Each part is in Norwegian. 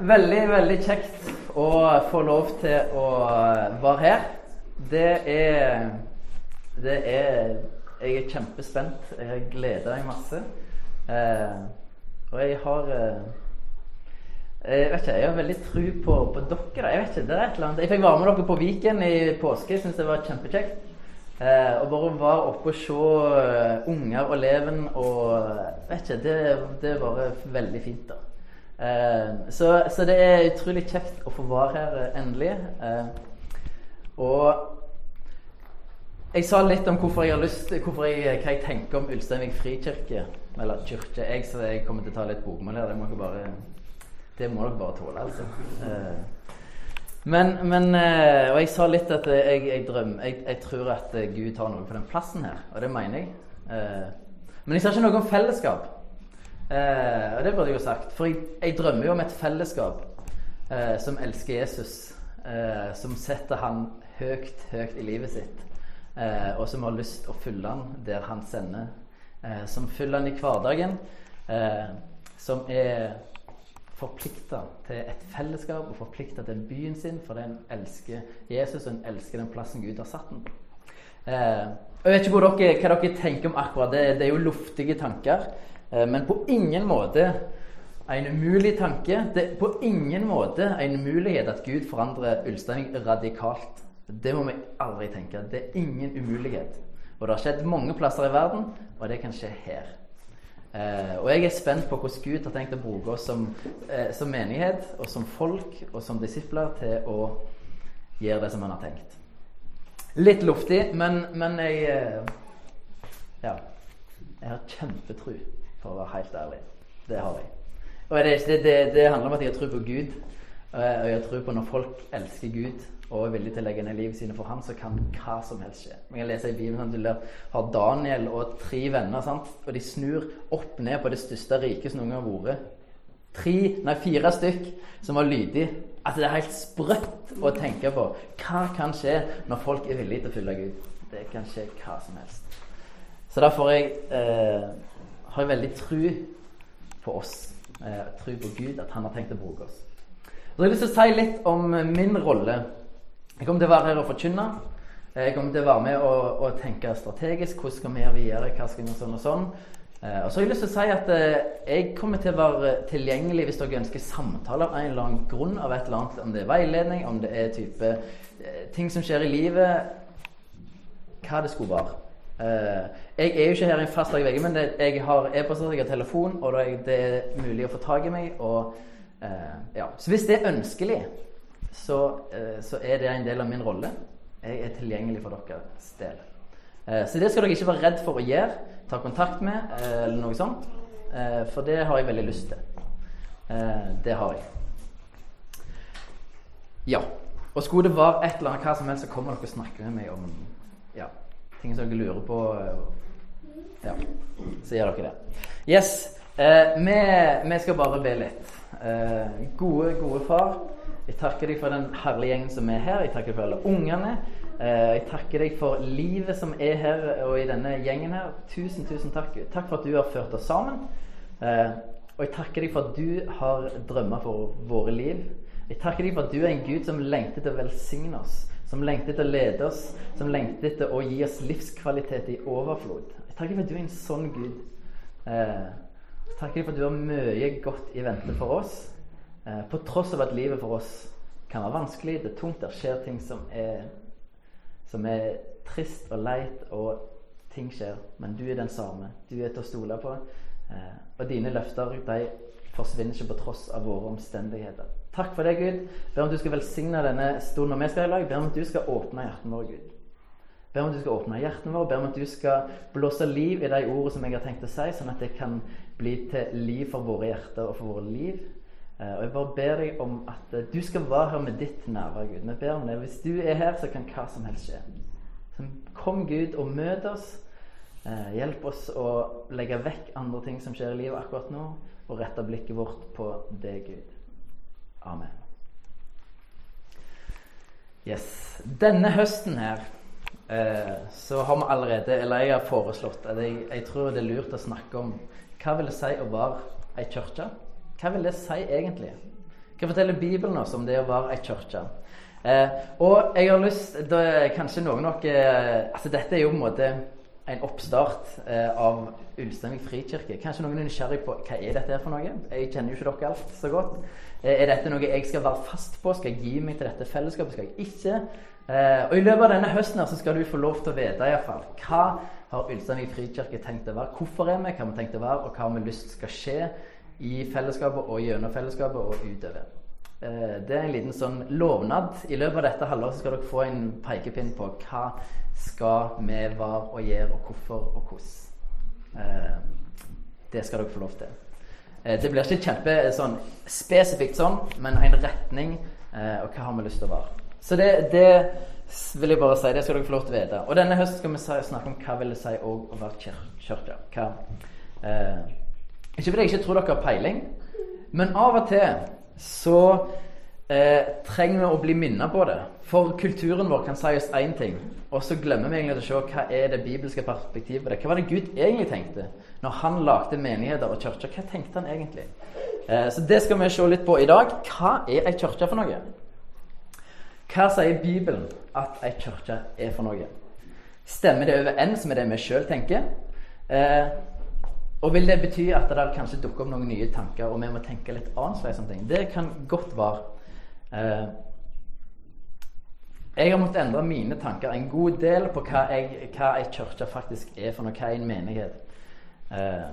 Veldig, veldig kjekt å få lov til å være her. Det er Det er Jeg er kjempespent. Jeg gleder meg masse. Eh, og jeg har eh, jeg vet ikke, jeg har veldig tro på, på dere. Jeg vet ikke, det er et eller annet. Jeg fikk være med dere på Viken i påske. Jeg syns det var kjempekjekt. Eh, og bare være oppe og se uh, unger og leven og vet ikke, det, det bare veldig fint. da. Eh, så, så, det er utrolig kjekt å få være her eh, endelig. Eh, og jeg sa litt om hvorfor jeg har lyst, hvorfor jeg, hva jeg tenker om Ulsteinvik frikirke. Eller kirke. Jeg, så jeg kommer til å ta litt bokmål her. Det må dere bare, det må dere bare tåle, altså. Men, men, Og jeg sa litt at jeg, jeg drømmer jeg, jeg, tror at Gud tar noe på den plassen her, og det mener jeg. Men jeg sa ikke noe om fellesskap. Eh, og det burde jeg jo sagt. For jeg, jeg drømmer jo om et fellesskap eh, som elsker Jesus. Eh, som setter han høyt, høyt i livet sitt. Eh, og som har lyst å følge han der han sender. Eh, som følger han i hverdagen. Eh, som er forplikta til et fellesskap og forplikta til byen sin for den elsker Jesus og den elsker den plassen Gud har satt den på. Og Jeg vet ikke dere, hva dere tenker om akkurat det. Det er jo luftige tanker. Eh, men på ingen måte en umulig tanke. Det er på ingen måte en mulighet at Gud forandrer Ulsteinvik radikalt. Det må vi aldri tenke. Det er ingen umulighet. Og det har skjedd mange plasser i verden, og det kan skje her. Eh, og jeg er spent på hvordan Gud har tenkt å bruke oss som, eh, som, menighet og som folk og som disipler til å gjøre det som han har tenkt. Litt luftig, men, men jeg eh, Ja. Jeg har kjempetru, for å være helt ærlig. Det har jeg. Og det, det, det handler om at jeg har tro på Gud. Og jeg har tro på når folk elsker Gud og er villige til å legge ned livet sine for ham, så kan hva som helst skje. Man kan lese i Bibelen at du har Daniel og tre venner, sant? og de snur opp ned på det største riket som noen gang har vært. Tre, nei, fire stykk som var lydige. Altså, det er helt sprøtt å tenke på. Hva kan skje når folk er villige til å følge Gud? Det kan skje hva som helst. Så derfor er jeg eh, har jeg veldig tro på oss. Eh, tro på Gud, at han har tenkt å bruke oss. Så jeg har lyst til å si litt om min rolle. Jeg kommer til å være her og forkynne. Eh, jeg kommer til å være med og, og tenke strategisk. Hvordan skal vi gjøre videre? Hva skal vi gjøre sånn og sånn? Eh, og så har jeg lyst til å si at eh, jeg kommer til å være tilgjengelig hvis dere ønsker samtaler av en eller annen grunn. av et eller annet, Om det er veiledning, om det er type eh, ting som skjer i livet. Hva det skulle være. Uh, jeg er jo ikke her en fast dag i veggen men det, jeg har e-poster, jeg har telefon, og det er mulig å få tak i meg. Og, uh, ja. Så hvis det er ønskelig, så, uh, så, er det en del av min rolle. Jeg er tilgjengelig for deres del. så det skal dere ikke være redd for å gjøre. Ta kontakt med, eller noe sånt. for det har jeg veldig lyst til. det har jeg. Ja. Og skulle det være et eller annet hva som helst, så kommer dere og snakker med meg om ja, ting som dere lurer på, eh, ja, så gjør dere det. Yes. Eh, vi, vi, skal bare be litt. Eh, gode, gode far. Jeg takker deg for den herlige gjengen som er her. Jeg takker deg for alle ungene. Eh, jeg takker deg for livet som er her og i denne gjengen her. Tusen, tusen takk. Takk for at du har ført oss sammen. Eh, og jeg takker deg for at du har drømmer for våre liv. Jeg takker deg for at du er en Gud som lengter til å velsigne oss som lengter til å lede oss, som lengter til å gi oss livskvalitet i overflod. Jeg takker deg for at du er en sånn Gud. Eh, jeg takker deg for at du har mye godt i vente for oss. På tross av at livet for oss kan være vanskelig, det er tungt, det skjer ting som er, som er trist og leit, og ting skjer. Men du er den samme. Du er til å stole på. Eh, og dine løfter de forsvinner ikke på tross av våre omstendigheter. Takk for det, Gud. Ber om du skal velsigne denne stunden vi skal i lag. Ber om at du skal åpne hjertene våre, Gud. Ber om at du skal åpne hjertene våre. Ber om at du skal blåse liv i de ordene som jeg har tenkt å si, sånn at det kan bli til liv for våre hjerter og for våre liv. Eh, og jeg bare ber deg om at eh, du skal være her med ditt nærvær, Gud. Vi ber om det. Hvis du er her, så kan hva som helst skje. Så kom, Gud, og møt oss. Eh, hjelp oss å legge vekk andre ting som skjer i livet akkurat nå, og rette blikket vårt på deg, Gud. Amen. Yes. Denne høsten her så har vi allerede, eller jeg har foreslått jeg, jeg, tror det er lurt å snakke om hva vil det si å være ei kirke? Hva vil det si egentlig? Hva forteller Bibelen oss om det å være ei kirke? Eh, og jeg har lyst er Kanskje noen av dere altså Dette er jo på en måte en oppstart eh, av Ulsteinvik frikirke. Kanskje noen er nysgjerrig på hva er dette her for noe? Jeg kjenner jo ikke dere alt så godt. Eh, er dette noe jeg skal være fast på? Skal jeg gi meg til dette fellesskapet? Skal jeg ikke? Eh, og I løpet av denne høsten her så skal du få lov til å vite i hvert fall, hva har Ulsteinvik frikirke tenkt å være? Hvorfor er vi? Hva har vi tenkt å være? Og hva har vi lyst skal skje i fellesskapet og gjennom fellesskapet og utover? Eh, det er en liten sånn lovnad. I løpet av dette halvåret skal dere få en pekepinn på hva skal vi være og gjøre, og hvorfor og hvordan. Eh, det skal dere få lov til. Eh, det blir ikke kjempe sånn, spesifikt sånn, men en retning, og hva har vi lyst til å være. Så det, det vil jeg bare si. Det skal dere få lov til å vite. Og denne høsten skal vi snakke om hva vil det si å være kirke. Hva, eh, ikke fordi jeg ikke tror dere har peiling, men av og til så eh, trenger vi å bli minnet på det. For kulturen vår kan si oss én ting, og så glemmer vi egentlig å se hva er det bibelske perspektivet på det. Hva var det Gud egentlig tenkte når han lagde menigheter og kirker? Hva tenkte han egentlig? Eh, så det skal vi se litt på i dag. Hva er ei kirke for noe? Hva sier Bibelen at ei kirke er for noe? Stemmer det overens med det vi sjøl tenker? Eh, og vil det bety at det kanskje dukker opp noen nye tanker, og vi må tenke litt annerledes om ting? Det kan godt være. Eh, jeg har måttet endre mine tanker en god del på hva, ei kirke faktisk er for noe, hva er en menighet. Eh,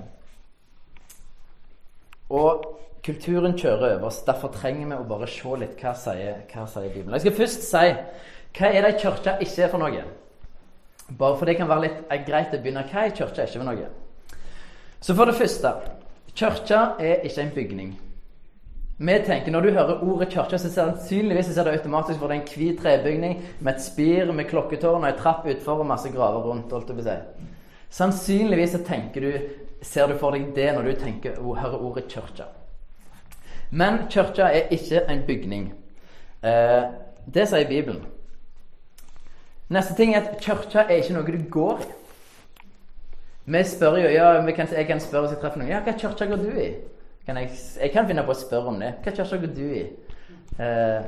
og kulturen kjører over oss. Derfor trenger vi å bare se litt hva sier, hva sier Bibelen. Jeg skal først si hva er det ei kirke ikke er for noe. Bare for det kan være litt greit å begynne. Hva er ei kirke ikke for noe? Så for det første Kirka er ikke en bygning. Vi tenker, Når du hører ordet kirke, så sannsynligvis ser det automatisk for det er en hvit trebygning med et spir med klokketårn og ei trapp utfor og masse graver rundt. holdt jeg si. Sannsynligvis så tenker du, ser du for deg det når du tenker, hører ordet kirke. Men kirka er ikke en bygning. Eh, det sier Bibelen. Neste ting er at kirka er ikke noe du går i. Vi spør jo, ja, kan, Jeg kan spørre hvis jeg treffer noen. Ja, hva kirke går du i? Kan jeg, jeg, kan finne på å spørre om det. Hva kirke går du i? Eh,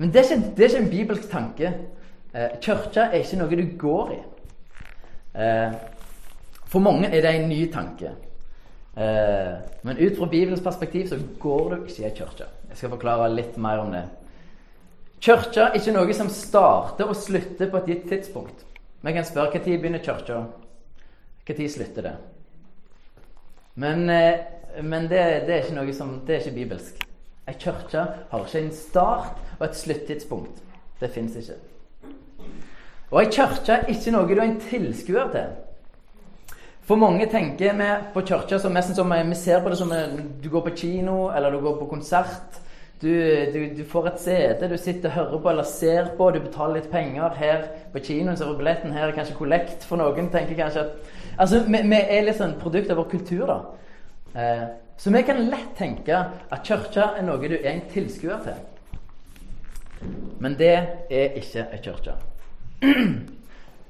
men det er, ikke, det er, ikke, en bibelsk tanke. Eh, kirke er ikke noe du går i. Eh, for mange er det en ny tanke. Eh, men ut fra Bibelens perspektiv så går du ikke i ei kirke. Jeg skal forklare litt mer om det. Kirka er ikke noe som starter og slutter på et gitt tidspunkt. Vi kan spørre når begynner kirka når slutter det? Men, eh, men det, det, er ikke noe som, det er ikke bibelsk. Ei kirke har ikke en start og et sluttidspunkt. Det fins ikke. Og ei kirke er ikke noe du er en tilskuer til. For mange tenker vi på kirka som nesten som vi ser på det som du går på kino eller du går på konsert. Du, du, du, får et CD du sitter og hører på eller ser på, du betaler litt penger. Her på kinoen så er billetten her er kanskje kollekt for noen. tenker kanskje at Altså, vi, vi er litt sånn produkt av vår kultur, da. Eh, så vi kan lett tenke at kirka er noe du er en tilskuer til. Men det er ikke ei kirke.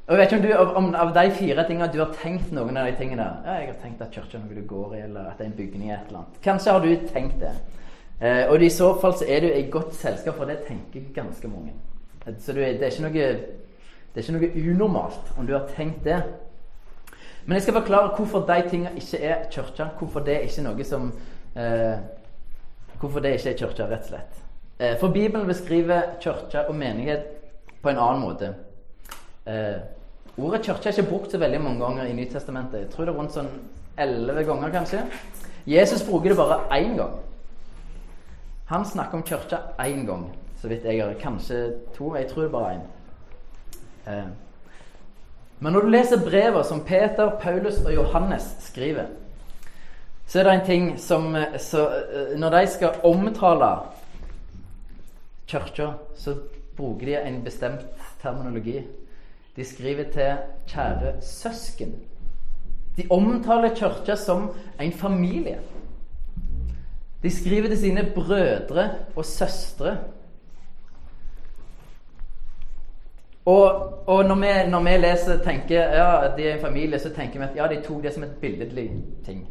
Jeg vet ikke om, du, om Av de fire tingene du har tenkt noen av de tingene Ja, jeg har tenkt at kirka er noe du går i, eller at det er en bygning i et eller annet. Kanskje har du tenkt det. Eh, og i så fall så er du i godt selskap, for det tenker ganske mange. Så det, er noe, det er ikke noe unormalt om du har tenkt det. Men jeg skal forklare hvorfor de tingene ikke er kirka. Hvorfor det ikke er noe som eh, Hvorfor det ikke er kirka, rett og slett. Eh, for Bibelen beskriver kirka og menighet på en annen måte. Eh, ordet kirke er ikke brukt så veldig mange ganger i Nytestamentet. Jeg tror det er rundt sånn elleve ganger, kanskje. Jesus bruker det bare én gang. Han snakker om kirka én gang, så vidt jeg har. Kanskje to. Jeg tror det er bare én. Eh, men når du leser brevene som Peter, Paulus og Johannes skriver, så er det en ting som så, eh, Når de skal omtale kirka, så bruker de en bestemt terminologi. De skriver til 'kjære søsken'. De omtaler kirka som en familie. De skriver til sine brødre og søstre Og, og når, vi, når, vi, leser tenker ja, de er en familie, så tenker vi at ja, de tok det som et billedlig ting.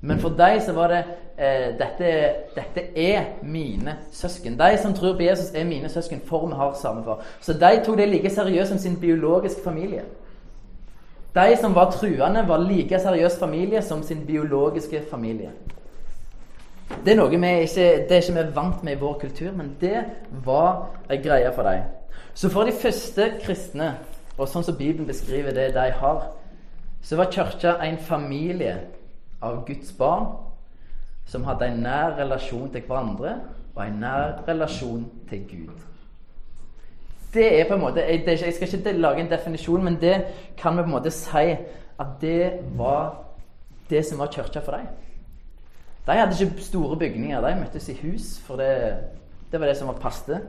Men for dem så var det eh, dette, dette, er mine søsken. De som tror på Jesus, er mine søsken, for vi har samme far. Så de tok det like seriøst som sin biologiske familie. De som var truende, var like seriøs familie som sin biologiske familie. Det er noe vi ikke, det er ikke vi vant med i vår kultur, men det var ei greie for dem. Så for de første kristne, og sånn som Bibelen beskriver det de har, så var kirka en familie av Guds barn som hadde en nær relasjon til hverandre og en nær relasjon til Gud. Det er på en måte, Jeg, skal ikke lage en definisjon, men det kan vi på en måte si at det var det som var kirka for dem. De hadde ikke store bygninger. De møttes i hus, for det, det var det som var passet.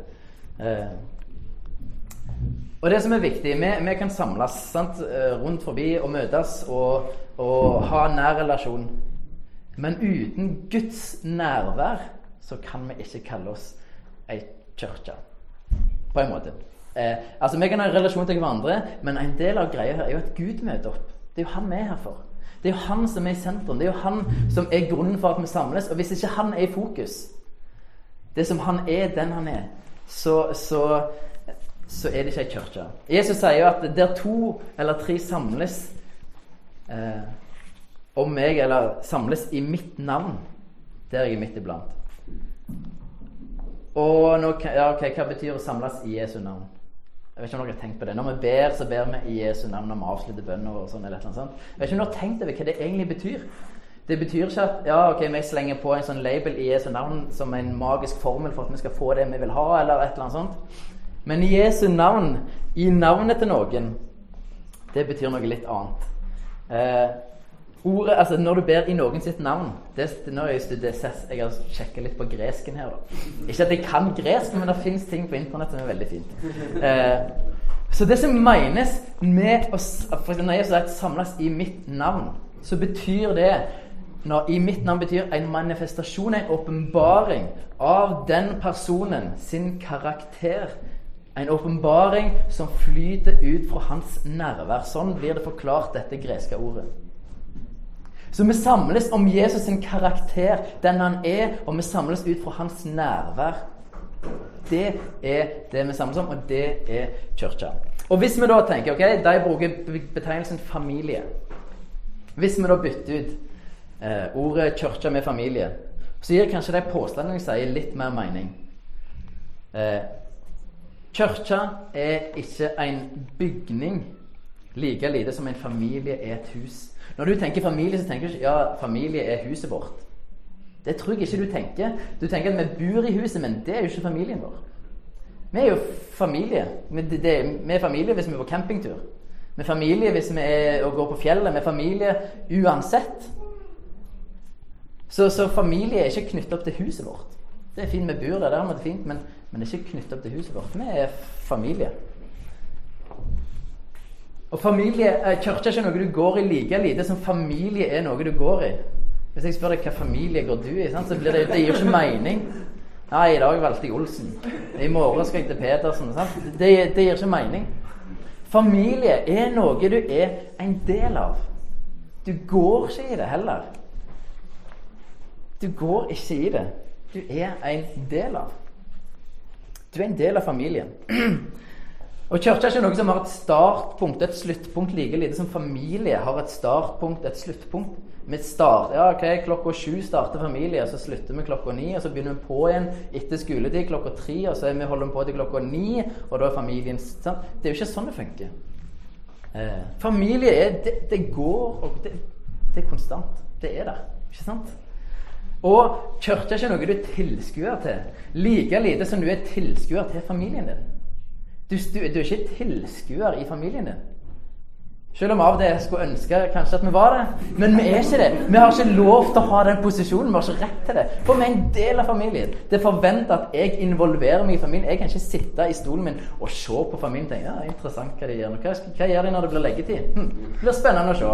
Og det som er viktig, vi, vi kan samles sant, eh, rundt forbi og møtes og, og ha nær relasjon. Men uten Guds nærvær så kan vi ikke kalle oss ei kirke. På en måte. Eh, altså Vi kan ha en relasjon til hverandre, men en del av greia her er jo at Gud møter opp. Det er jo han vi er her for. Det er jo han som er i sentrum. Det er jo han som er grunnen for at vi samles. Og hvis ikke han er i fokus, det som han er, den han er, så, så så er det ikke ei kirke. Jesus sier jo at der to eller tre samles eh, om meg, eller samles i mitt navn, der er jeg midt iblant. Og nå, ja, okay, Hva betyr å samles i Jesu navn? Jeg vet ikke om dere har tenkt på det. Når vi ber, så ber vi i Jesu navn når vi avslutter bønner. og sånn, eller noe sånt. Jeg vet ikke om dere har tenkt over hva det egentlig betyr. Det betyr ikke at ja, ok, vi slenger på en sånn label i Jesu navn som en magisk formel for at vi skal få det vi vil ha, eller et eller annet sånt. Men i Jesu navn, i navnet til noen, det betyr noe litt annet. Eh, ordet, altså Når du ber i noen sitt navn det, Nå har jeg Jeg har sjekka litt på gresken her. Da. Ikke at jeg kan gresk, men det fins ting på internett som er veldig fint. Eh, så det som menes med å Når jeg har samles i mitt navn, så betyr det når i mitt navn betyr en manifestasjon, en åpenbaring av den personen sin karakter en åpenbaring som flyter ut fra hans nærvær. Sånn blir det forklart, dette greske ordet. Så vi samles om Jesus' sin karakter, den han er, og vi samles ut fra hans nærvær. Det er det vi samles om, og det er kirka. Og hvis vi da tenker ok, De bruker betegnelsen familie. Hvis vi da bytter ut eh, ordet kirke med familie, så gir kanskje de påstandene jeg sier, litt mer mening. Eh, Kirka er ikke en bygning like lite som en familie er et hus. Når du tenker familie, så tenker du ikke ja, familie er huset vårt. Det tror jeg ikke du tenker. Du tenker at vi bor i huset, men det er jo ikke familien vår. Vi er jo familie. Vi er familie hvis vi er på campingtur. Vi er familie hvis vi er og går på fjellet. Vi er familie uansett. Så, så familie er ikke knyttet opp til huset vårt. Det er fint, vi bor der, det er fint, men men det er ikke knyttet opp til huset vårt. Vi er familie. Og familie, eh, Kirke er ikke noe du går i like lite som familie er noe du går i. Hvis jeg spør deg hva familie går du i, så blir det, det gir ikke mening. Nei, i dag valgte jeg Olsen. I morgen skal jeg til Pedersen. Det, det, gir ikke mening. Familie er noe du er en del av. Du går ikke i det heller. Du går ikke i det. Du er en del av. Du er en del av familien. Og Kirka er ikke noe som har et startpunkt et sluttpunkt like lite som familie har et startpunkt et sluttpunkt. Vi start, ja, ok, Klokka sju starter familie, og så slutter vi klokka ni. Og så begynner vi på igjen etter skoletid klokka tre, og så vi holder på til klokka ni. Og da er familien sant? Det er jo ikke sånn det funker. Eh, familie er det, det går, og det, det er konstant. Det er der. Ikke sant? Og kirka er ikke noe du er tilskuer til. Like lite som du er tilskuer til familien din. Du, du, du er ikke tilskuer i familien din. Selv om av det jeg skulle ønske kanskje at vi var det. Men vi er ikke det. Vi har ikke lov til å ha den posisjonen. Vi har ikke rett til det. For vi er en del av familien. Det er forventa at jeg involverer meg i familien. Jeg kan ikke sitte i stolen min og se på familien og tenke ja, interessant hva de gjør. Hva, hva gjør de når det blir leggetid? Hm, det blir spennende å se.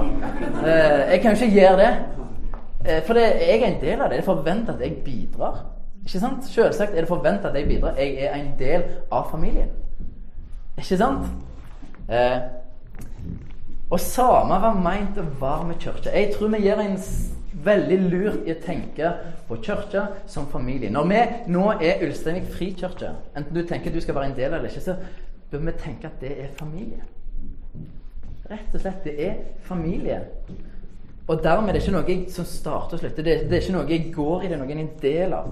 Eh, jeg kan jo ikke gjøre det. Eh, for det, jeg er en del av det. Det er forventa at jeg bidrar. Ikke sant? Selvsagt er det forventa at jeg bidrar. Jeg er en del av familien. Ikke sant? Eh, og samme var meint å være med kirka. Jeg tror vi gjør en veldig lurt i å tenke på kirka som familie. Når vi nå er Ulsteinvik frikirke, enten du tenker du skal være en del av det eller ikke, så bør vi tenke at det er familie. Rett og slett. Det er familie. Og dermed er det ikke noe som starter og slutter. Det, det, er ikke noe jeg går i, det er noe jeg er en del av.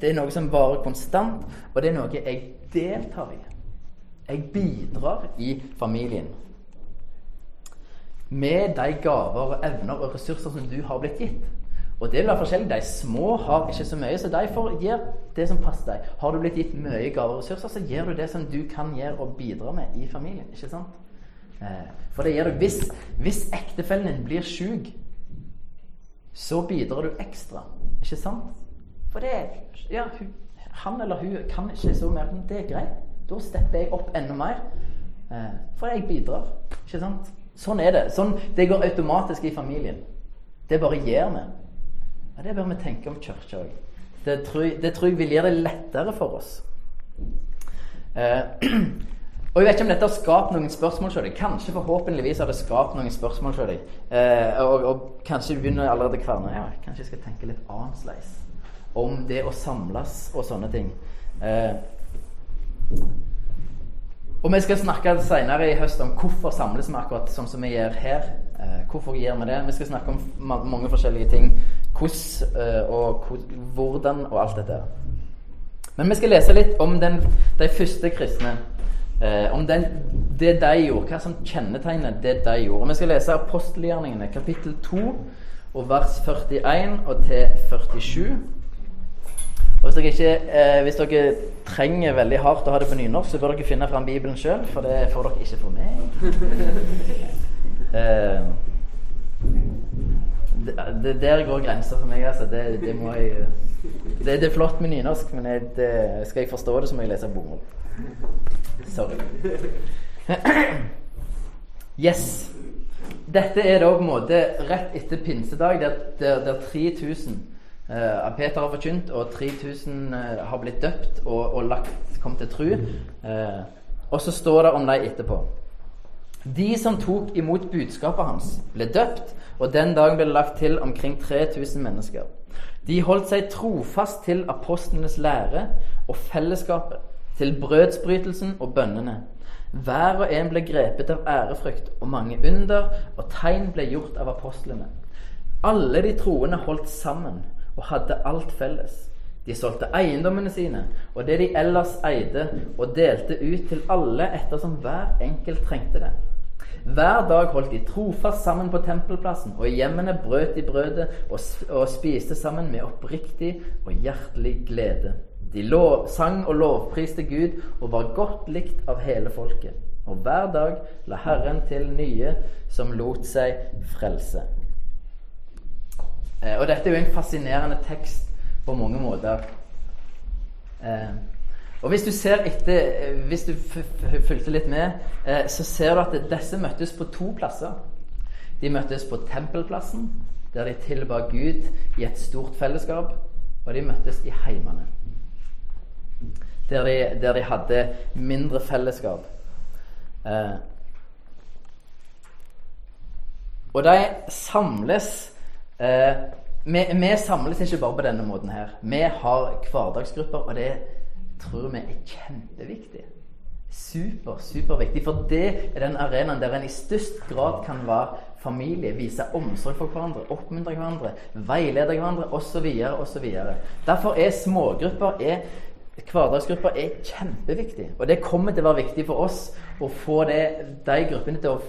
Det er noe som varer konstant, og det er noe jeg deltar i. Jeg bidrar i familien. Med de gaver, og evner og ressurser som du har blitt gitt. Og det vil være forskjellig. De små har ikke så mye, så de får gjøre det som passer deg. Har du blitt gitt mye gaver og ressurser, så gjør du det som du kan gjøre og bidra med i familien. ikke sant? Eh, for det gjør du. hvis, hvis ektefellen din blir sjuk, så bidrar du ekstra. Ikke sant? For det ja, hun, han eller hun kan ikke så mer. Men det er greit. Da stepper jeg opp enda mer. Eh, for jeg bidrar. Ikke sant? Sånn er det. Sånn, det går automatisk i familien. Det bare gjør vi. Ja, det bør vi tenke om kirka òg. Det, det, tror jeg vil gjøre det lettere for oss. Eh, Og jeg vet ikke om dette har skapt noen spørsmål deg. Kanskje forhåpentligvis har det skapt noen spørsmål deg. Eh, og, og, kanskje du begynner allerede kverne. Ja, kanskje jeg skal tenke litt annerledes om det å samles og sånne ting. Eh, og vi skal snakke senere i høst om hvorfor samles vi akkurat sånn som vi gjør her. Eh, hvorfor gjør vi det? Vi skal snakke om mange forskjellige ting. Hvordan eh, og hvordan og alt dette. Men vi skal lese litt om den, de første kristne. Eh, om den, det de gjorde, hva som kjennetegner det de gjorde. Og Vi skal lese apostelgjerningene, kapittel 2, og vers 41 og til 47. Og hvis dere, ikke, eh, hvis dere trenger veldig hardt å ha det på nynorsk, så bør dere finne fram Bibelen sjøl, for det får dere ikke for meg. eh, det, der går grensa for meg. altså. Det, det jeg det, det, er flott med nynorsk, men jeg, skal jeg forstå det, så må jeg lese bokmål. Sorry. Yes. Dette er da på en måte rett etter pinsedag, der, der, der 3000 uh, av Peter har forkynt, og 3000 uh, eh, har blitt døpt og, og lagt, kom til tru. Uh, og så står det om dem etterpå. De som tok imot budskapet hans, ble døpt, og den dagen ble det lagt til omkring 3000 mennesker. De holdt seg trofast til apostlenes lære og fellesskapet, til brødsbrytelsen og bønnene. Hver og en ble grepet av ærefrykt, og mange under og tegn ble gjort av apostlene. Alle de troende holdt sammen og hadde alt felles. De solgte eiendommene sine og det de ellers eide, og delte ut til alle ettersom hver enkelt trengte det. Hver dag holdt de trofast sammen på tempelplassen, og i hjemmene brøt de brødet og, og spiste sammen med oppriktig og hjertelig glede. De lov, sang og lovpriste Gud og var godt likt av hele folket. Og hver dag la Herren til nye som lot seg frelse. Eh, og dette er jo en fascinerende tekst på mange måter. Eh, og hvis du ser etter, eh, hvis du fulgte litt med, eh, så ser du at disse møttes på to plasser. De møttes på tempelplassen, der de tilba Gud i et stort fellesskap. Og de møttes i heimene, der de, der de hadde mindre fellesskap. Eh, og de samles vi, vi, samles ikke bare på denne måten her. Vi har hverdagsgrupper, og det tror vi er kjempeviktig. Super, superviktig. For det er den arenaen der en i størst grad kan være familie, vise omsorg for hverandre, oppmuntre hverandre, veilede hverandre osv. osv. Derfor er smågrupper er, Hverdagsgrupper er kjempeviktig. Og det kommer til å være viktig for oss å få det, de gruppene til å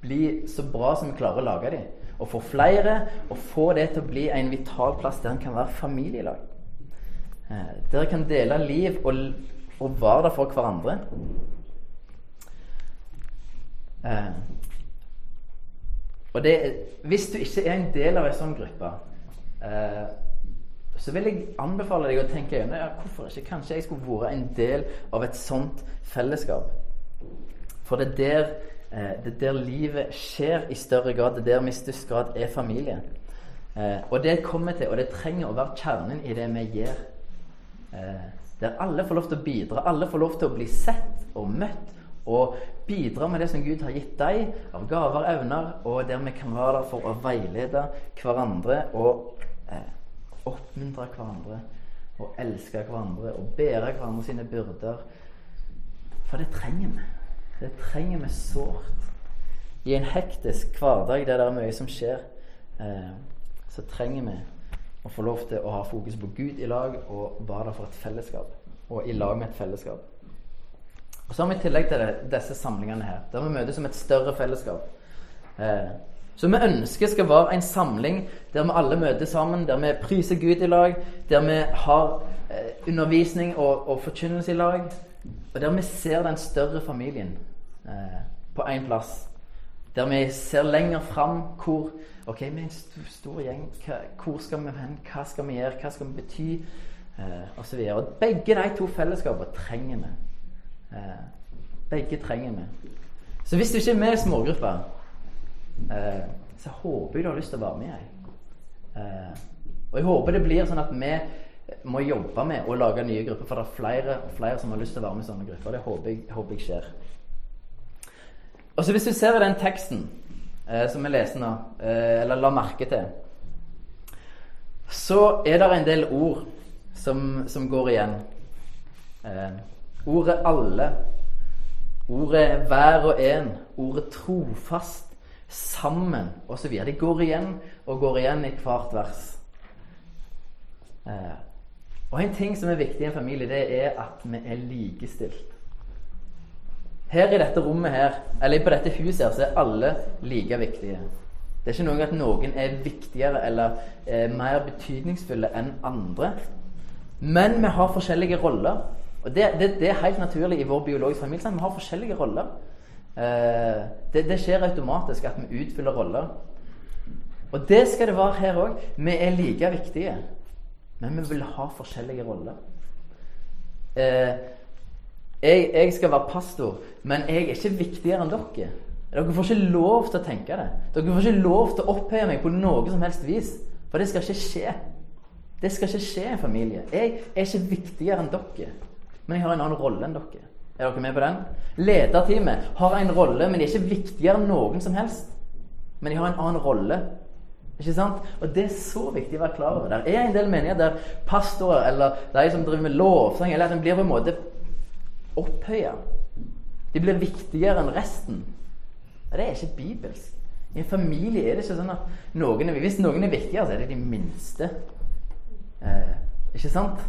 bli så bra som vi klarer å lage dem. Og få flere, og få det til å bli en vital plass der en kan være familielag. Der dere kan dele liv og, og være der for hverandre. Eh, og det, hvis du ikke er en del av en sånn gruppe, eh, så vil jeg anbefale deg å tenke gjennom ja, hvorfor ikke. Kanskje jeg skulle vært en del av et sånt fellesskap. For det er der, eh, det er der livet skjer i større grad. Det er der vi i størst grad er familie. Eh, og det kommer til, og det trenger å være kjernen i det vi gjør. Eh, der alle får lov til å bidra, alle får lov til å bli sett og møtt og bidra med det som Gud har gitt deg av gaver evner, og der vi kan være der for å veilede hverandre og eh, oppmuntre hverandre og elske hverandre og bære hverandre sine byrder. For det trenger vi. Det trenger vi sårt. I en hektisk hverdag der det er mye som skjer, eh, så trenger vi å få lov til å ha fokus på Gud i lag og være der for et fellesskap. Og i lag med et fellesskap. Og Så har vi i tillegg til det, disse samlingene her, der vi møtes som et større fellesskap. Eh, så vi ønsker skal være en samling der vi alle møter sammen, der vi priser Gud i lag, der vi har eh, undervisning og, og forkynnelse i lag, og der vi ser den større familien eh, på én plass. Der vi ser lenger fram hvor Ok, vi er en stor, stor gjeng. Hva, hvor skal vi hen? Hva skal vi gjøre? Hva skal vi bety? Eh, og så videre. Og begge de to fellesskapene trenger vi. Eh, begge trenger vi. Så hvis du ikke er med i smågruppa, eh, så håper jeg du har lyst til å være med jeg. eh, Og jeg håper det blir sånn at vi må jobbe med å lage nye grupper, for det er flere og flere som har lyst til å være med i sånne grupper. Det håper jeg, håper jeg skjer. Og så Hvis du ser i den teksten eh, som vi leser nå, eh, eller la merke til, så er det en del ord som, som går igjen. Eh, ordet 'alle', ordet 'hver og en', ordet 'trofast', 'sammen' osv. Det går igjen og går igjen i hvert vers. Eh, og en ting som er viktig i en familie, det er at vi er likestilt. Her i dette rommet her, eller på dette huset her, så er alle like viktige. Det er ikke noe at noen er viktigere eller eh, mer betydningsfulle enn andre. Men vi har forskjellige roller. Og det, det, det, er helt naturlig i vår biologiske familie. Vi har forskjellige roller. Eh, det, det, skjer automatisk at vi utfyller roller. Og det skal det være her òg. Vi er like viktige, men vi vil ha forskjellige roller. Eh, jeg, jeg, skal være pastor, men jeg er ikke viktigere enn dere. Dere får ikke lov til å tenke det. Dere får ikke lov til å opphøye meg på noe som helst vis. For det skal ikke skje. Det skal ikke skje i familie. Jeg er ikke viktigere enn dere. Men jeg har en annen rolle enn dere. Er dere med på den? Lederteamet har en rolle, men de er ikke viktigere enn noen som helst. Men de har en annen rolle. Ikke sant? Og Det er så viktig å være klar over. Det er en del menigheter der pastorer eller de som driver med lovsang, eller at en blir på en måte opphøya. De blir viktigere enn resten. Og det er ikke bibelsk. I en familie er det ikke sånn at noen er, hvis noen er viktigere, så er det de minste. Eh, ikke sant?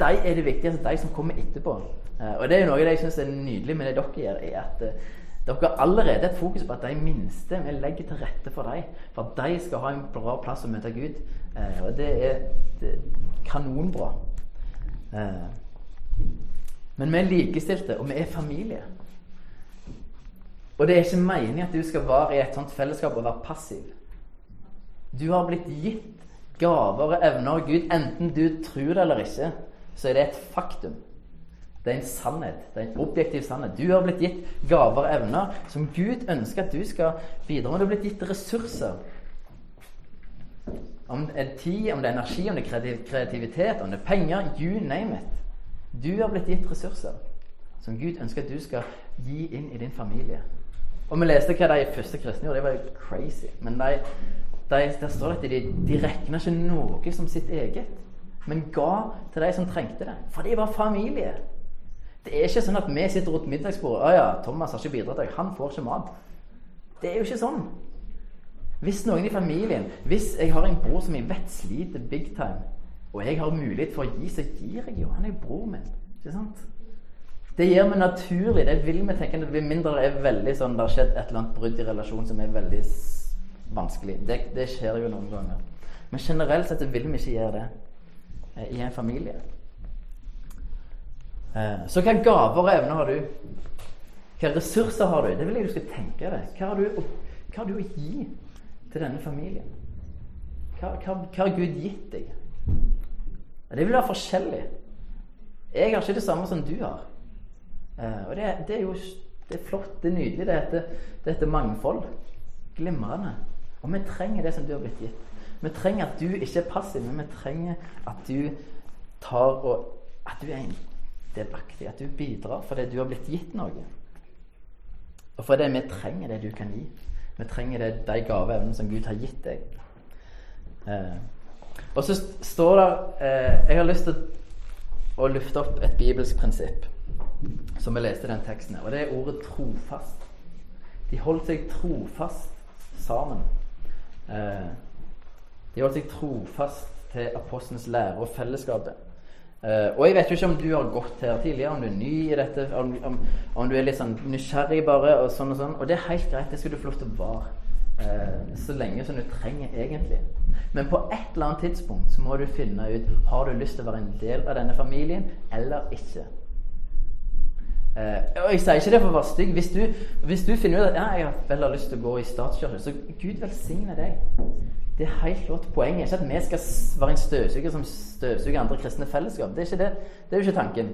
De er det viktigste, de som kommer etterpå. Eh, og det er noe jeg syns er nydelig med det dere gjør, er at eh, dere har allerede et fokus på at de minste vi legger til rette for dem. For at de skal ha en bra plass å møte Gud. Eh, og det er, kanonbra. Men vi er likestilte, og vi er familie. Og det er ikke meningen at du skal være i et sånt fellesskap og være passiv. Du har blitt gitt gaver og evner av Gud, enten du tror det eller ikke. Så er det et faktum. Det er en sannhet. Det er en objektiv sannhet. Du har blitt gitt gaver og evner som Gud ønsker at du skal bidra med. Du har blitt gitt ressurser. Om det er tid, om det er energi, om det er kreativitet, om det er penger. You name it. Du har blitt gitt ressurser som Gud ønsker at du skal gi inn i din familie. Og vi leste hva de første kristne gjorde. Det var crazy. Men de, de, der står det at de, de regna ikke noe som sitt eget, men ga til de som trengte det. For de var familie. Det er ikke sånn at vi sitter rundt middagsbordet Å ja, Thomas har ikke bidratt. Han får ikke mat. Det er jo ikke sånn. Hvis noen i familien Hvis jeg har en bror som jeg vet sliter big time, og jeg har mulighet for å gi, så gir jeg jo. Han er jo bror min. Ikke sant? Det gjør vi naturlig. Det vil vi tenke Med mindre det er veldig sånn det har skjedd et eller annet brudd i relasjon som er veldig vanskelig. Det, det skjer jo noen ganger. Men generelt sett vil vi ikke gjøre det eh, i en familie. Eh, så hva gaver og evner har du? Hva ressurser har du? Det vil jeg du skal tenke deg. Hva har du, hva har du å gi til denne familien? Hva, hva, hva har Gud gitt deg? Det vil være forskjellig. Jeg har ikke det samme som du har. Eh, og det, det, er jo det er flott, det er nydelig. Det heter, det heter mangfold. Glimrende. Og vi trenger det som du har blitt gitt. Vi trenger at du ikke er passiv, men vi trenger at du tar og At du er en delaktig. At du bidrar fordi du har blitt gitt noe. Og for det vi trenger det du kan gi. Vi trenger det, de gaveevnene som Gud har gitt deg. Eh, og så står det eh, Jeg har lyst til å lufte opp et bibelsk prinsipp som vi leste i den teksten. Og det er ordet 'trofast'. De holdt seg trofast sammen. Eh, de holdt seg trofast til apostelens lære og fellesskapet. Uh, og jeg vet jo ikke om du har gått her tidligere, om du er ny i dette, om, om, om, du er litt sånn nysgjerrig bare, og sånn og sånn. Og det er helt greit, det skal du få lov til å være. Uh, så lenge som du trenger, egentlig. Men på et eller annet tidspunkt så må du finne ut har du lyst til å være en del av denne familien eller ikke. Uh, og Jeg sier ikke det for å være stygg. Hvis du, hvis du finner ut at ja, jeg har vel lyst til å gå i statskirke, så Gud velsigne deg. Det er helt flott. Poenget er ikke at vi skal være en støvsuger som støvsuger andre kristne fellesskap. Det er, ikke det. det er jo ikke tanken.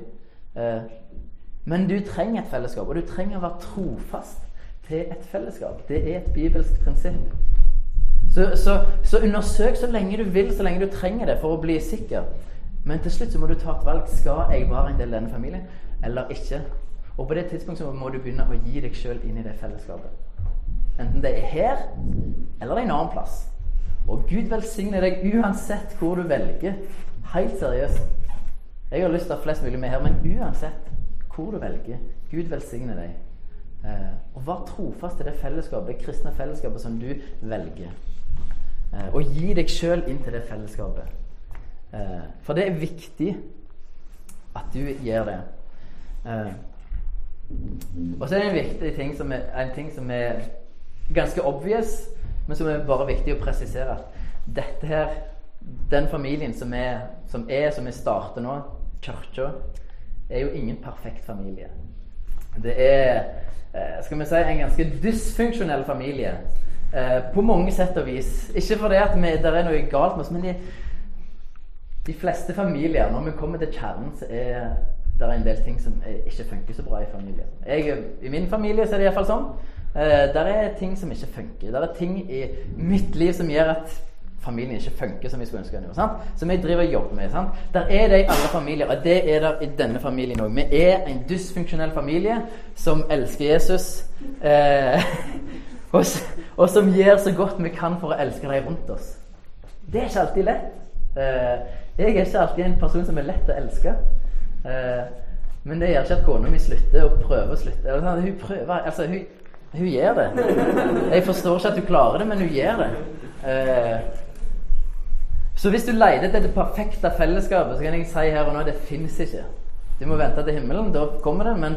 Uh, men du trenger et fellesskap, og du trenger å være trofast til et fellesskap. Det er et bibelsk prinsipp. Så, så, så, undersøk så lenge du vil, så lenge du trenger det for å bli sikker. Men til slutt så må du ta et valg. Skal jeg være en del av denne familien, eller ikke? Og på det tidspunktet må du begynne å gi deg sjøl inn i det fellesskapet. Enten det er her, eller det er en annen plass. Og Gud velsigne deg uansett hvor du velger. Helt seriøst. Jeg har lyst til å ha flest mulig med her, men uansett hvor du velger, Gud velsigne deg. Eh, og vær trofast til det fellesskapet, det kristne fellesskapet som du velger. Eh, og gi deg sjøl inn til det fellesskapet. Eh, for det er viktig at du gjør det. Eh, og så er det en viktig ting som er, en ting som er ganske obvious men som er bare viktig å presisere at dette her, den familien som er, som, er, som vi starter nå, kirka, er jo ingen perfekt familie. Det er eh, skal vi si, en ganske dysfunksjonell familie. Eh, på mange sett og vis. Ikke fordi at det er noe galt med oss, men de, de fleste familier, når vi kommer til kjernen, så er det en del ting som ikke funker så bra i familien. Jeg, I min familie så er det iallfall sånn. Eh, der er ting som ikke funker. Der er ting i mitt liv som gjør at familien ikke funker som vi skulle ønske den gjorde. Som jeg driver og jobber med. Sant? Der er det i alle familier, og det er der i denne familien òg. Vi er en dysfunksjonell familie som elsker Jesus, eh, og, og, som gjør så godt vi kan for å elske de rundt oss. Det er ikke alltid lett. Eh, jeg er ikke alltid en person som er lett å elske. Eh, men det gjør ikke at kona mi slutter å prøve å slutte. Sånn, hun prøver, altså hun hun gjør det. Jeg forstår ikke at du klarer det, men hun gjør det. Eh, så hvis du leter etter det perfekte fellesskapet, så kan jeg si her og nå det fins ikke. Du må vente til himmelen, da kommer det. Men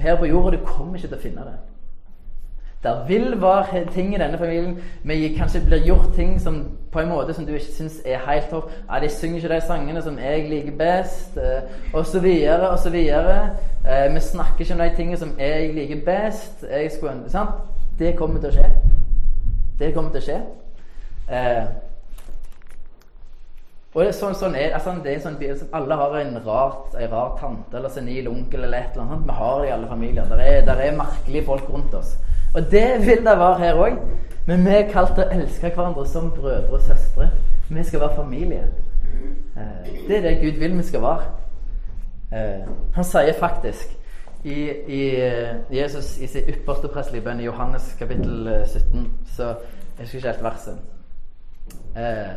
her på jorda, du kommer ikke til å finne det. Det vil være ting i denne familien vi kanskje blir gjort ting som på en måte som du ikke syns er helt topp. Ja, 'De synger ikke de sangene som jeg liker best', eh, osv., osv. videre. vi snakker ikke om de tingene som jeg liker best. Jeg skulle, sant? Det kommer til å skje. Det kommer til å skje. Eh, og det er sånn, sånn er, altså, det er sånn, Alle har en, rart, en rar tante eller senil onkel eller et eller annet. Vi har det i alle familier. Det er, der er merkelige folk rundt oss. Og det vil det være her òg. Men vi er kalt til å elske hverandre som brødre og søstre. Vi skal være familie. Eh, det er det Gud vil vi skal være. Eh, han sier faktisk i, i eh, Jesus i sin ypperste prestelige bønn i Johannes kapittel 17 så Jeg husker ikke helt verset.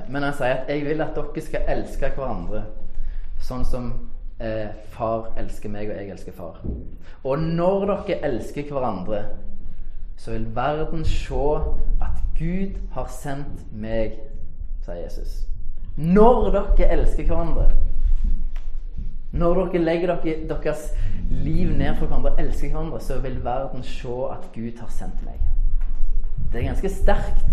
Men han sier at 'jeg vil at dere skal elske hverandre sånn som far elsker meg, og jeg elsker far'. Og når dere elsker hverandre så vil verden se at Gud har sendt meg, sier Jesus. Når dere elsker hverandre, når dere legger dere, deres liv ned for hverandre og elsker hverandre, så vil verden se at Gud har sendt meg. Det er ganske sterkt.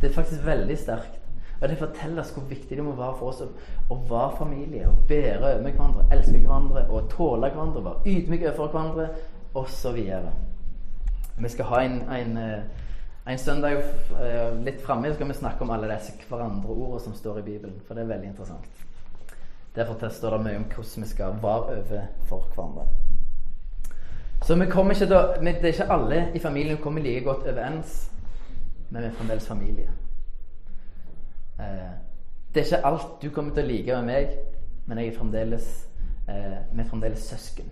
Det er faktisk veldig sterkt. Og Det forteller oss hvor viktig det må være for oss å, å være familie. Å bære over hverandre, elske hverandre og tåle hverandre, være ydmyke overfor hverandre osv. Vi skal ha en, en, eh, en søndag eh, litt framme skal vi snakke om alle disse hverandre-ordene som står i Bibelen. For det er veldig interessant. Derfor står det mye om hvordan vi skal være overfor hverandre. Så vi kommer ikke til Det er ikke alle i familien som kommer like godt overens, men vi er fremdeles familie. Eh, det er ikke alt du kommer til å like med meg, men jeg er fremdeles, vi er fremdeles søsken.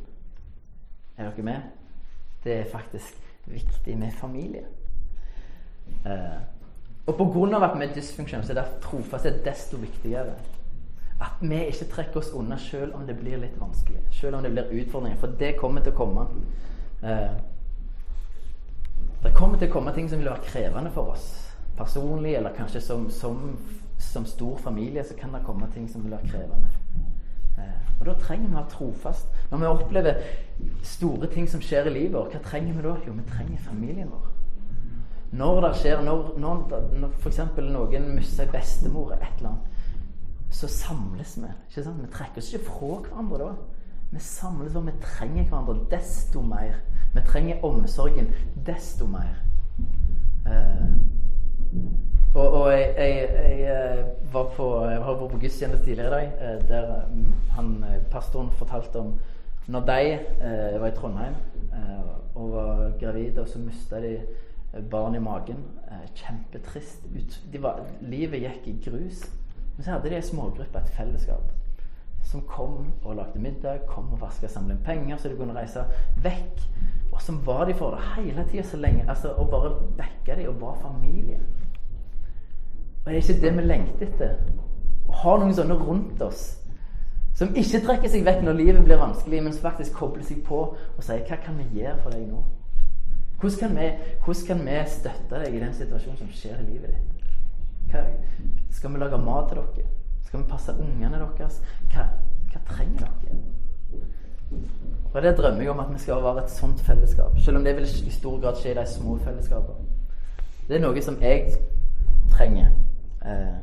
Er dere med? Det er faktisk viktig med familie. Eh, og pga. at vi er dysfunksjonelle, så er det trofasthet desto viktigere. At vi ikke trekker oss unna selv om det blir litt vanskelig. Selv om det blir utfordringer. For det kommer til å komme. Eh, det kommer til å komme ting som vil være krevende for oss personlig, eller kanskje som, som, som stor familie, så kan det komme ting som vil være krevende. Og da trenger vi å være trofast. Når vi opplever store ting som skjer i livet vårt, hva trenger vi da? Jo, vi trenger familien vår. Når det skjer, når, når, når f.eks. noen mister bestemor eller et eller annet, så samles vi. ikke sant? Vi trekker oss ikke fra hverandre da. Vi samles og vi trenger hverandre desto mer. Vi trenger omsorgen desto mer. Eh, og, og jeg, jeg, jeg, eh, var på, jeg var på gudstjeneste tidligere i dag, eh, der mm, han, eh, pastoren fortalte om når de eh, var i Trondheim eh, og var gravide, og så mista de barn i magen. Eh, kjempetrist. Var, livet gikk i grus. Men så hadde de ei smågruppe, et fellesskap, som kom og lagde middag, kom og vaska, samla inn penger så de kunne reise vekk. Og så var de for det hele tida så lenge. altså Og bare dekka de og var familie. Er det ikke det vi lengter etter? Å ha noen sånne rundt oss som ikke trekker seg vekk når livet blir vanskelig, men som faktisk kobler seg på og sier 'Hva kan vi gjøre for deg nå?' Hvordan kan vi, hvordan kan vi støtte deg i den situasjonen som skjer i livet ditt? Hva, skal vi lage mat til dere? Skal vi passe ungene deres? Hva, hva trenger dere? Og Det drømmer jeg om at vi skal være et sånt fellesskap. Selv om det vil i stor grad skje i de små fellesskapene. Det er noe som jeg trenger. Eh,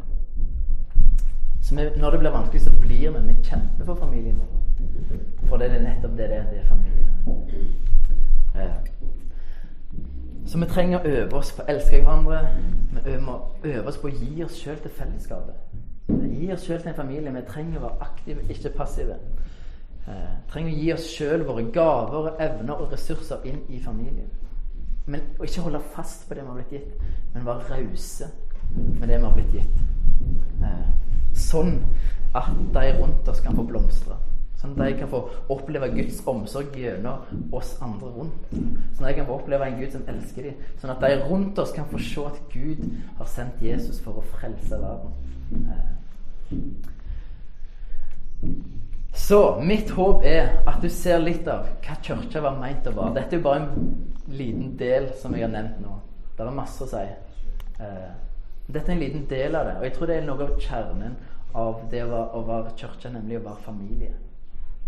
så vi, når det blir vanskelig, så blir vi Vi kjemper for familien vår. For det er nettopp det det er. Det er familie. Eh, så vi trenger å øve oss på å elske hverandre. Vi må øve oss på å gi oss sjøl til fellesskapet. Gi oss sjøl til en familie. Vi trenger å være aktive, ikke passive. Eh, trenger å gi oss sjøl våre gaver, evner og ressurser inn i familien. Men og ikke holde fast på det vi har blitt gitt, men være rause med det vi har blitt gitt. Eh, sånn at de rundt oss kan få blomstre. Sånn at de kan få oppleve Guds omsorg gjennom oss andre rundt. Sånn at de kan få oppleve en Gud som elsker dem. Sånn at de rundt oss kan få se at Gud har sendt Jesus for å frelse verden. Eh. Så mitt håp er at du ser litt av hva kirka var meint å være. Dette er jo bare en liten del som jeg har nevnt nå. Det er masse å si. Eh, dette er en liten del av det. Og jeg tror det er noe av kjernen av det å være, å være kirke, nemlig å være familie.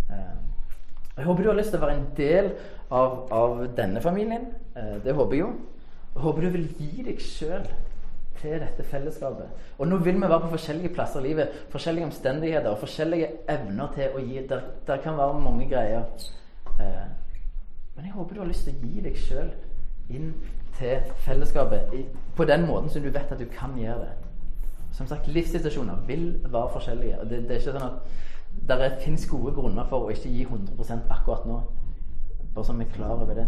Uh, jeg håper du har lyst til å være en del av, av denne familien. Uh, det håper jeg jo. Jeg håper du vil gi deg sjøl til dette fellesskapet. Og nå vil vi være på forskjellige plasser i livet, forskjellige omstendigheter og forskjellige evner til å gi. Der, der kan være mange greier. Uh, men jeg håper du har lyst til å gi deg sjøl inn til fellesskapet på den måten som du vet at du kan gjøre det. Som sagt, livssituasjoner vil være forskjellige. og det, det er ikke sånn at det finnes gode grunner for å ikke gi 100% akkurat nå. Bare så vi er klar over det.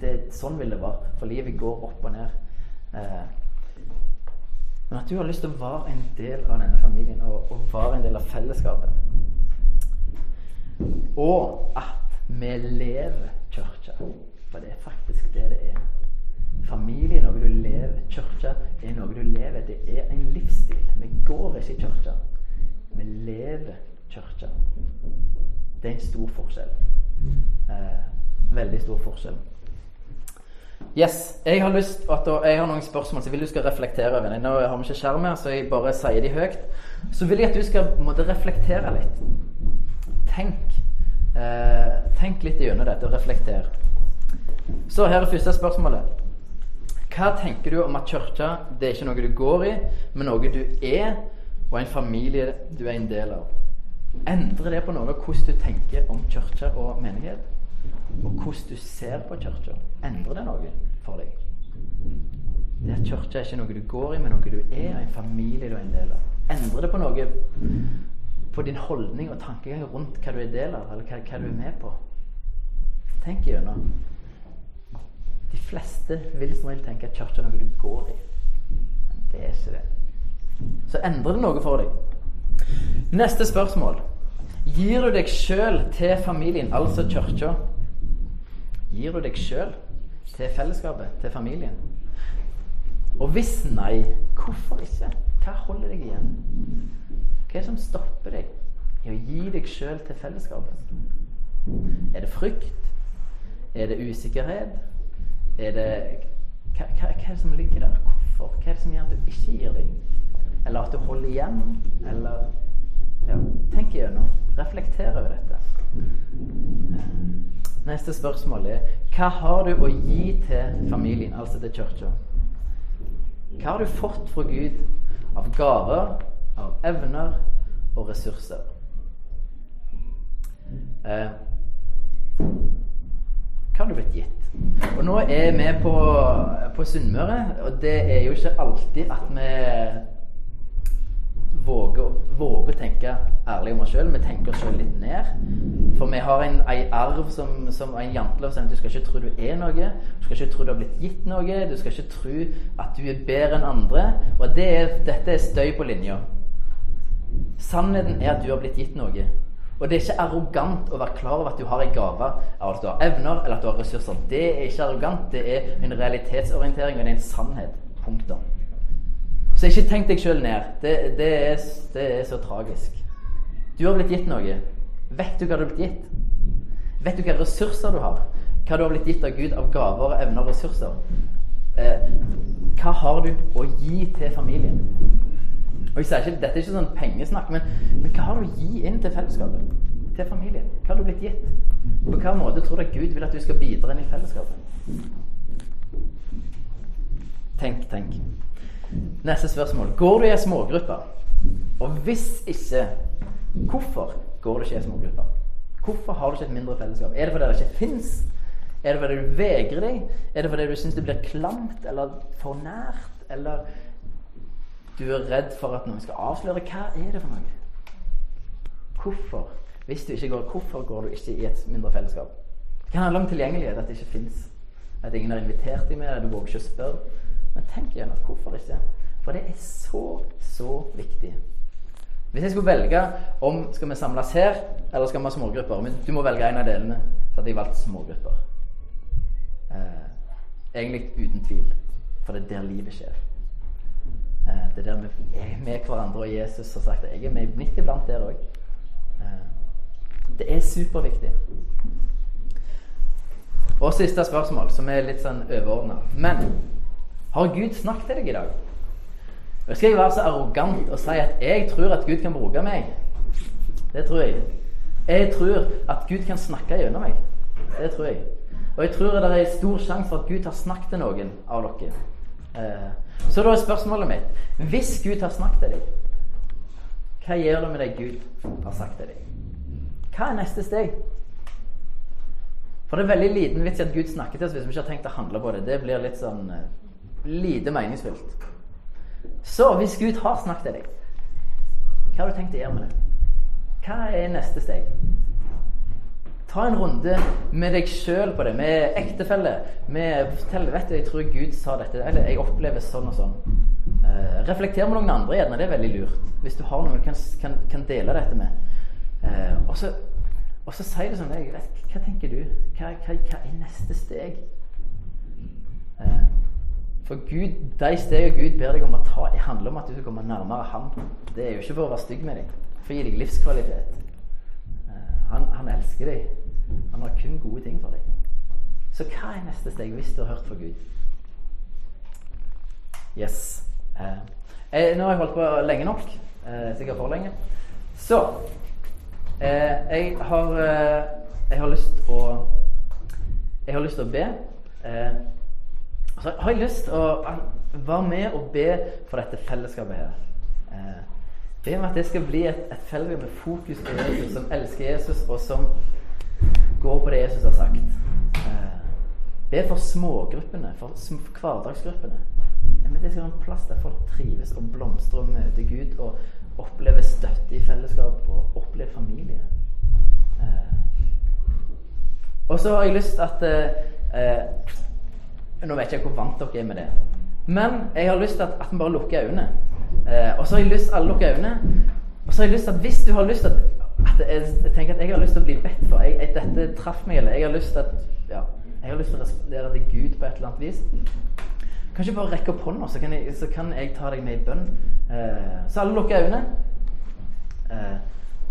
det. Sånn vil det være. For livet går opp og ned. Eh, men at du har lyst til å være en del av denne familien og, og være en del av fellesskapet. Og at vi lever kirka. For det er faktisk det det er. Familie er noe du lever. Kirka er noe du lever. Det er en livsstil. Vi går ikke i kirka. Vi lever kirka. Det er en stor forskjell. Eh, veldig stor forskjell. Yes, Jeg har lyst at jeg har noen spørsmål så jeg vil du skal reflektere over. Nå har vi ikke skjerm her, så jeg bare sier de høyt. Så vil jeg at du skal måtte reflektere litt. Tenk. Eh, tenk litt gjennom dette og reflekter. Så her er første spørsmålet. Hva tenker du om at kirka det er ikke noe du går i, men noe du er, og en familie du er en del av? Endrer det på noe hvordan du tenker om kirke og menighet? Og hvordan du ser på kirka? Endrer det noe for deg? Det at kirka er ikke noe du går i, men noe du er, og en familie du er en del av. Endrer det på noe på din holdning og tankegang rundt hva du er del av, eller hva, hva du er med på? Tenk gjennom. De fleste vil som regel tenke at kirka er noe du går i. Men det er ikke det. Så endrer det noe for deg. Neste spørsmål. Gir du deg sjøl til familien, altså kirka? Gir du deg sjøl til fellesskapet, til familien? Og hvis nei, hvorfor ikke? Hva holder deg igjen? Hva er det som stopper deg i å gi deg sjøl til fellesskapet? Er det frykt? Er det usikkerhet? Er det hva, hva, hva, er det som ligger der? Hvorfor? Hva er det som gjør at du ikke gir deg? Eller at du holder igjen? Eller ja, Tenk igjennom. Reflekter over dette. Neste spørsmål er hva har du å gi til familien, altså til kirka? Hva har du fått fra Gud av gaver, av evner og ressurser? Eh, hva har du blitt gitt? Og nå er vi på, på Sunnmøre, og det er jo ikke alltid at vi våger, våger å tenke ærlig om oss sjøl. Vi tenker oss sjøl litt ned. For vi har en, en arv som, som en jantelov sier du skal ikke tro du er noe. Du skal ikke tro du har blitt gitt noe. Du skal ikke tro at du er bedre enn andre. Og det er, dette er støy på linja. Sannheten er at du har blitt gitt noe. Og det er ikke arrogant å være klar over at du har en gave, at du har evner eller at du har ressurser. Det er ikke arrogant, det er en realitetsorientering, og det er en sannhet. Punktum. Så ikke tenk deg sjøl ned. Det, det, er, det, er, så tragisk. Du har blitt gitt noe. Vet du hva du har blitt gitt? Vet du hvilke ressurser du har? Hva du har blitt gitt av Gud av gaver, evner og ressurser? Eh, hva har du å gi til familien? Og jeg sier ikke, Dette er ikke sånn pengesnakk, men, men hva har du å gi inn til fellesskapet? Til familien? Hva har du blitt gitt? På hvilken måte tror du at Gud vil at du skal bidra inn i fellesskapet? Tenk, tenk. Neste spørsmål. Går du i ei smågruppe? Og hvis ikke, hvorfor går du ikke i ei smågruppe? Hvorfor har du ikke et mindre fellesskap? Er det fordi det ikke fins? Er det fordi du vegrer deg? Er det fordi du syns det blir klamt eller for nært? Eller du er redd for at noen skal avsløre. Hva er det for noe? Hvorfor? Hvis du ikke går, hvorfor går du ikke i et mindre fellesskap? Det kan handle om tilgjengelighet, at det ikke fins. At ingen har invitert deg med, du våger ikke å spørre. Men tenk igjen at hvorfor ikke? For det er så, så viktig. Hvis jeg skulle velge om skal vi samles her, eller skal vi ha smågrupper Men du må velge en av delene. Så hadde jeg valgt smågrupper. Eh, egentlig uten tvil. For det er der livet skjer. Eh, det der vi er med hverandre, og Jesus har sagt at jeg er med midt iblant der òg. Eh, det er superviktig. Og siste spørsmål, som er litt sånn overordna. Men har Gud snakket til deg i dag? Og skal jeg være så arrogant og si at jeg tror at Gud kan bruke meg? Det tror jeg. Jeg tror at Gud kan snakke gjennom meg. Det tror jeg. Og jeg tror det er stor sjanse for at Gud har snakket til noen av dere. Eh, så da er spørsmålet mitt Hvis Gud har snakket til deg, hva gjør du med det Gud har sagt til deg? Hva er neste steg? For det er veldig liten vits i at Gud snakker til oss hvis vi ikke har tenkt å handle på det. Det blir litt sånn uh, lite meningsfullt. Så hvis Gud har snakket til deg, hva har du tenkt å gjøre med det? Hva er neste steg? Ta en runde med deg sjøl på det, med ektefelle. Med, fortell, vet du, 'Jeg tror Gud sa dette', eller 'jeg opplever sånn og sånn'. Uh, reflekter med noen andre gjerne. Det er veldig lurt. Hvis du har noen du kan, kan, kan dele dette med. Uh, og så og så sier du sånn jeg vet, Hva tenker du? Hva, hva, hva er neste steg? Uh, for Gud, de stegene Gud ber deg om å ta, det handler om at du skal komme nærmere Ham. Det er jo ikke for å være stygg med deg, for å gi deg livskvalitet. Han, han, elsker deg. Han har kun gode ting for deg. Så hva er neste steg hvis du har hørt fra Gud? Yes. Eh, nå har jeg holdt på lenge nok. Eh, sikkert for lenge. Så eh, jeg har eh, Jeg har lyst å Jeg har lyst til å be. Eh, så har jeg lyst til å være med og be for dette fellesskapet her. Eh, Be om at det skal bli et, et fellesskap med fokus på Jesus, som elsker Jesus, og som går på det Jesus har sagt. Eh, be for smågruppene, for hverdagsgruppene. Men det skal være en plass der folk trives og blomstrer og møter Gud og opplever støtte i fellesskap og opplever familie. Eh, og så har jeg lyst at eh, Nå vet jeg ikke hvor vant dere er med det. Men jeg har lyst til at, at vi bare lukker øynene. Og så har jeg lyst til alle lukker øynene. Og så har jeg lyst til at hvis du har lyst til at, at jeg, jeg, tenker at jeg har lyst til å bli bedt for jeg, jeg, Dette traff meg, eller jeg har lyst til at ja, Jeg har lyst til å respondere til Gud på et eller annet vis. Kanskje bare rekke opp hånda, så, så kan jeg ta deg med i bønn. Eh, så alle lukker øynene. Eh,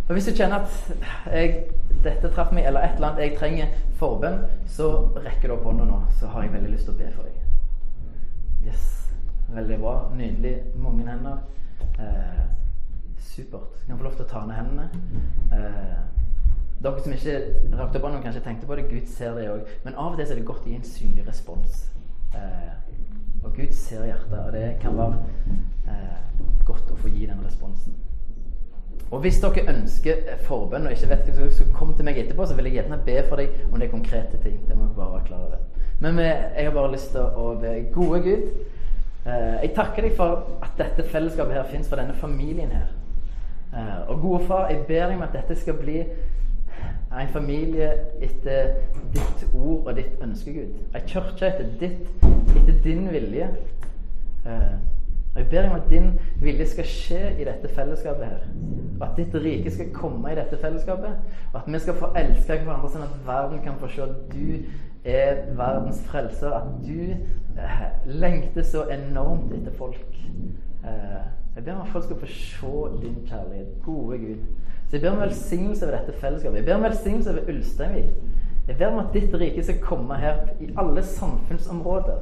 og hvis du kjenner at jeg, dette traff meg, eller et eller annet jeg trenger forbønn, så rekker du opp hånda nå. Så har jeg veldig lyst til å be for deg. Yes. Veldig bra. Nydelig. Mange hender. Eh, supert. kan få lov til å ta ned hendene. Eh, dere som ikke rakte opp hånda, kanskje tenkte på det. Gud ser det òg. Men av og til er det godt å gi en synlig respons. Eh, og Gud ser hjertet, og det kan være eh, godt å få gi den responsen. Og hvis dere ønsker forbønn og ikke vet hva som skal komme til meg etterpå, så vil jeg gjerne be for deg om det er konkrete ting. Det må dere bare være klar over. Men jeg har bare lyst til å be gode Gud. Eh, jeg takker deg for at dette fellesskapet her fins, for denne familien her. Eh, og gode far, jeg ber deg om at dette skal bli en familie etter ditt ord og ditt ønske, Gud. En kirke etter ditt, etter din vilje. Eh, og Jeg ber deg om at din vilje skal skje i dette fellesskapet her. Og at ditt rike skal komme i dette fellesskapet. Og at vi skal få elske hverandre sånn at verden kan få se at du er verdens frelser. At du eh, lengter så enormt etter folk. Eh, jeg ber om at folk skal få se din kjærlighet. Gode Gud. Så jeg ber om velsignelse over dette fellesskapet. Jeg ber om velsignelse over Ulsteinvik. Jeg ber om at ditt rike skal komme her i alle samfunnsområder.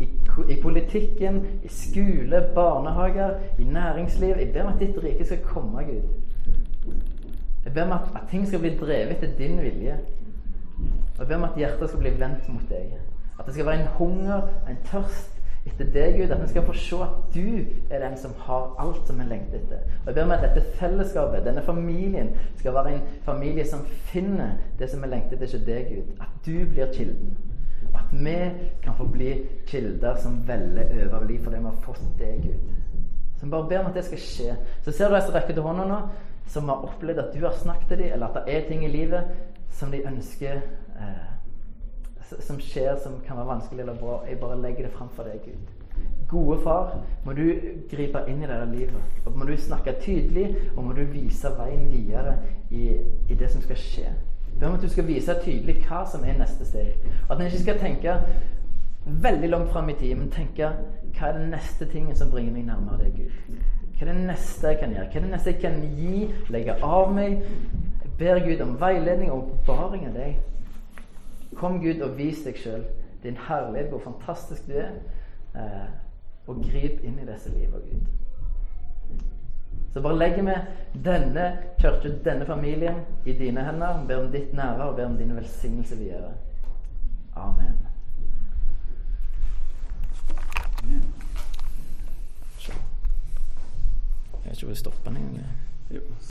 I, I politikken, i skole, barnehager, i næringsliv. Jeg ber om at ditt rike skal komme, Gud. Jeg ber om at, at ting skal bli drevet etter din vilje. Og jeg ber om at hjertet skal bli vendt mot deg. At det skal være en hunger, en tørst etter deg, Gud. At vi skal få se at du er den som har alt som vi lengter etter. Og jeg ber om at dette fellesskapet, denne familien, skal være en familie som finner det som vi lengter etter hos deg, Gud. At du blir kilden. At vi kan få bli kilder som veller over liv fordi vi har fått deg, Gud. Så vi bare ber om at det skal skje. Så ser du de som rekker til hånda nå, som har opplevd at du har snakket til dem, eller at det er ting i livet som de ønsker eh, Som skjer som kan være vanskelig eller bra. Jeg bare legger det fram for deg, Gud. Gode far, må du gripe inn i dette livet. Og må du snakke tydelig, og må du vise veien videre i, i det som skal skje. Be om at du skal vise tydelig hva som er neste steg. At en ikke skal tenke veldig langt fram i tid, men tenke hva er den neste tingen som bringer meg nærmere deg, Gud? Hva er det neste jeg kan gjøre? Hva er det neste jeg kan gi, legge av meg? Jeg ber Gud om veiledning og oppbaring av deg. Kom, Gud, og vis deg sjøl. Din herlighet, hvor fantastisk du er. Eh, og grip inn i disse livene, Gud. Så bare legger vi denne kirken, denne familien, i dine hender. Ber om ditt nærvær og ber om din velsignelse videre. Amen. Jeg vet ikke hvor jeg stopper den engang. Jo.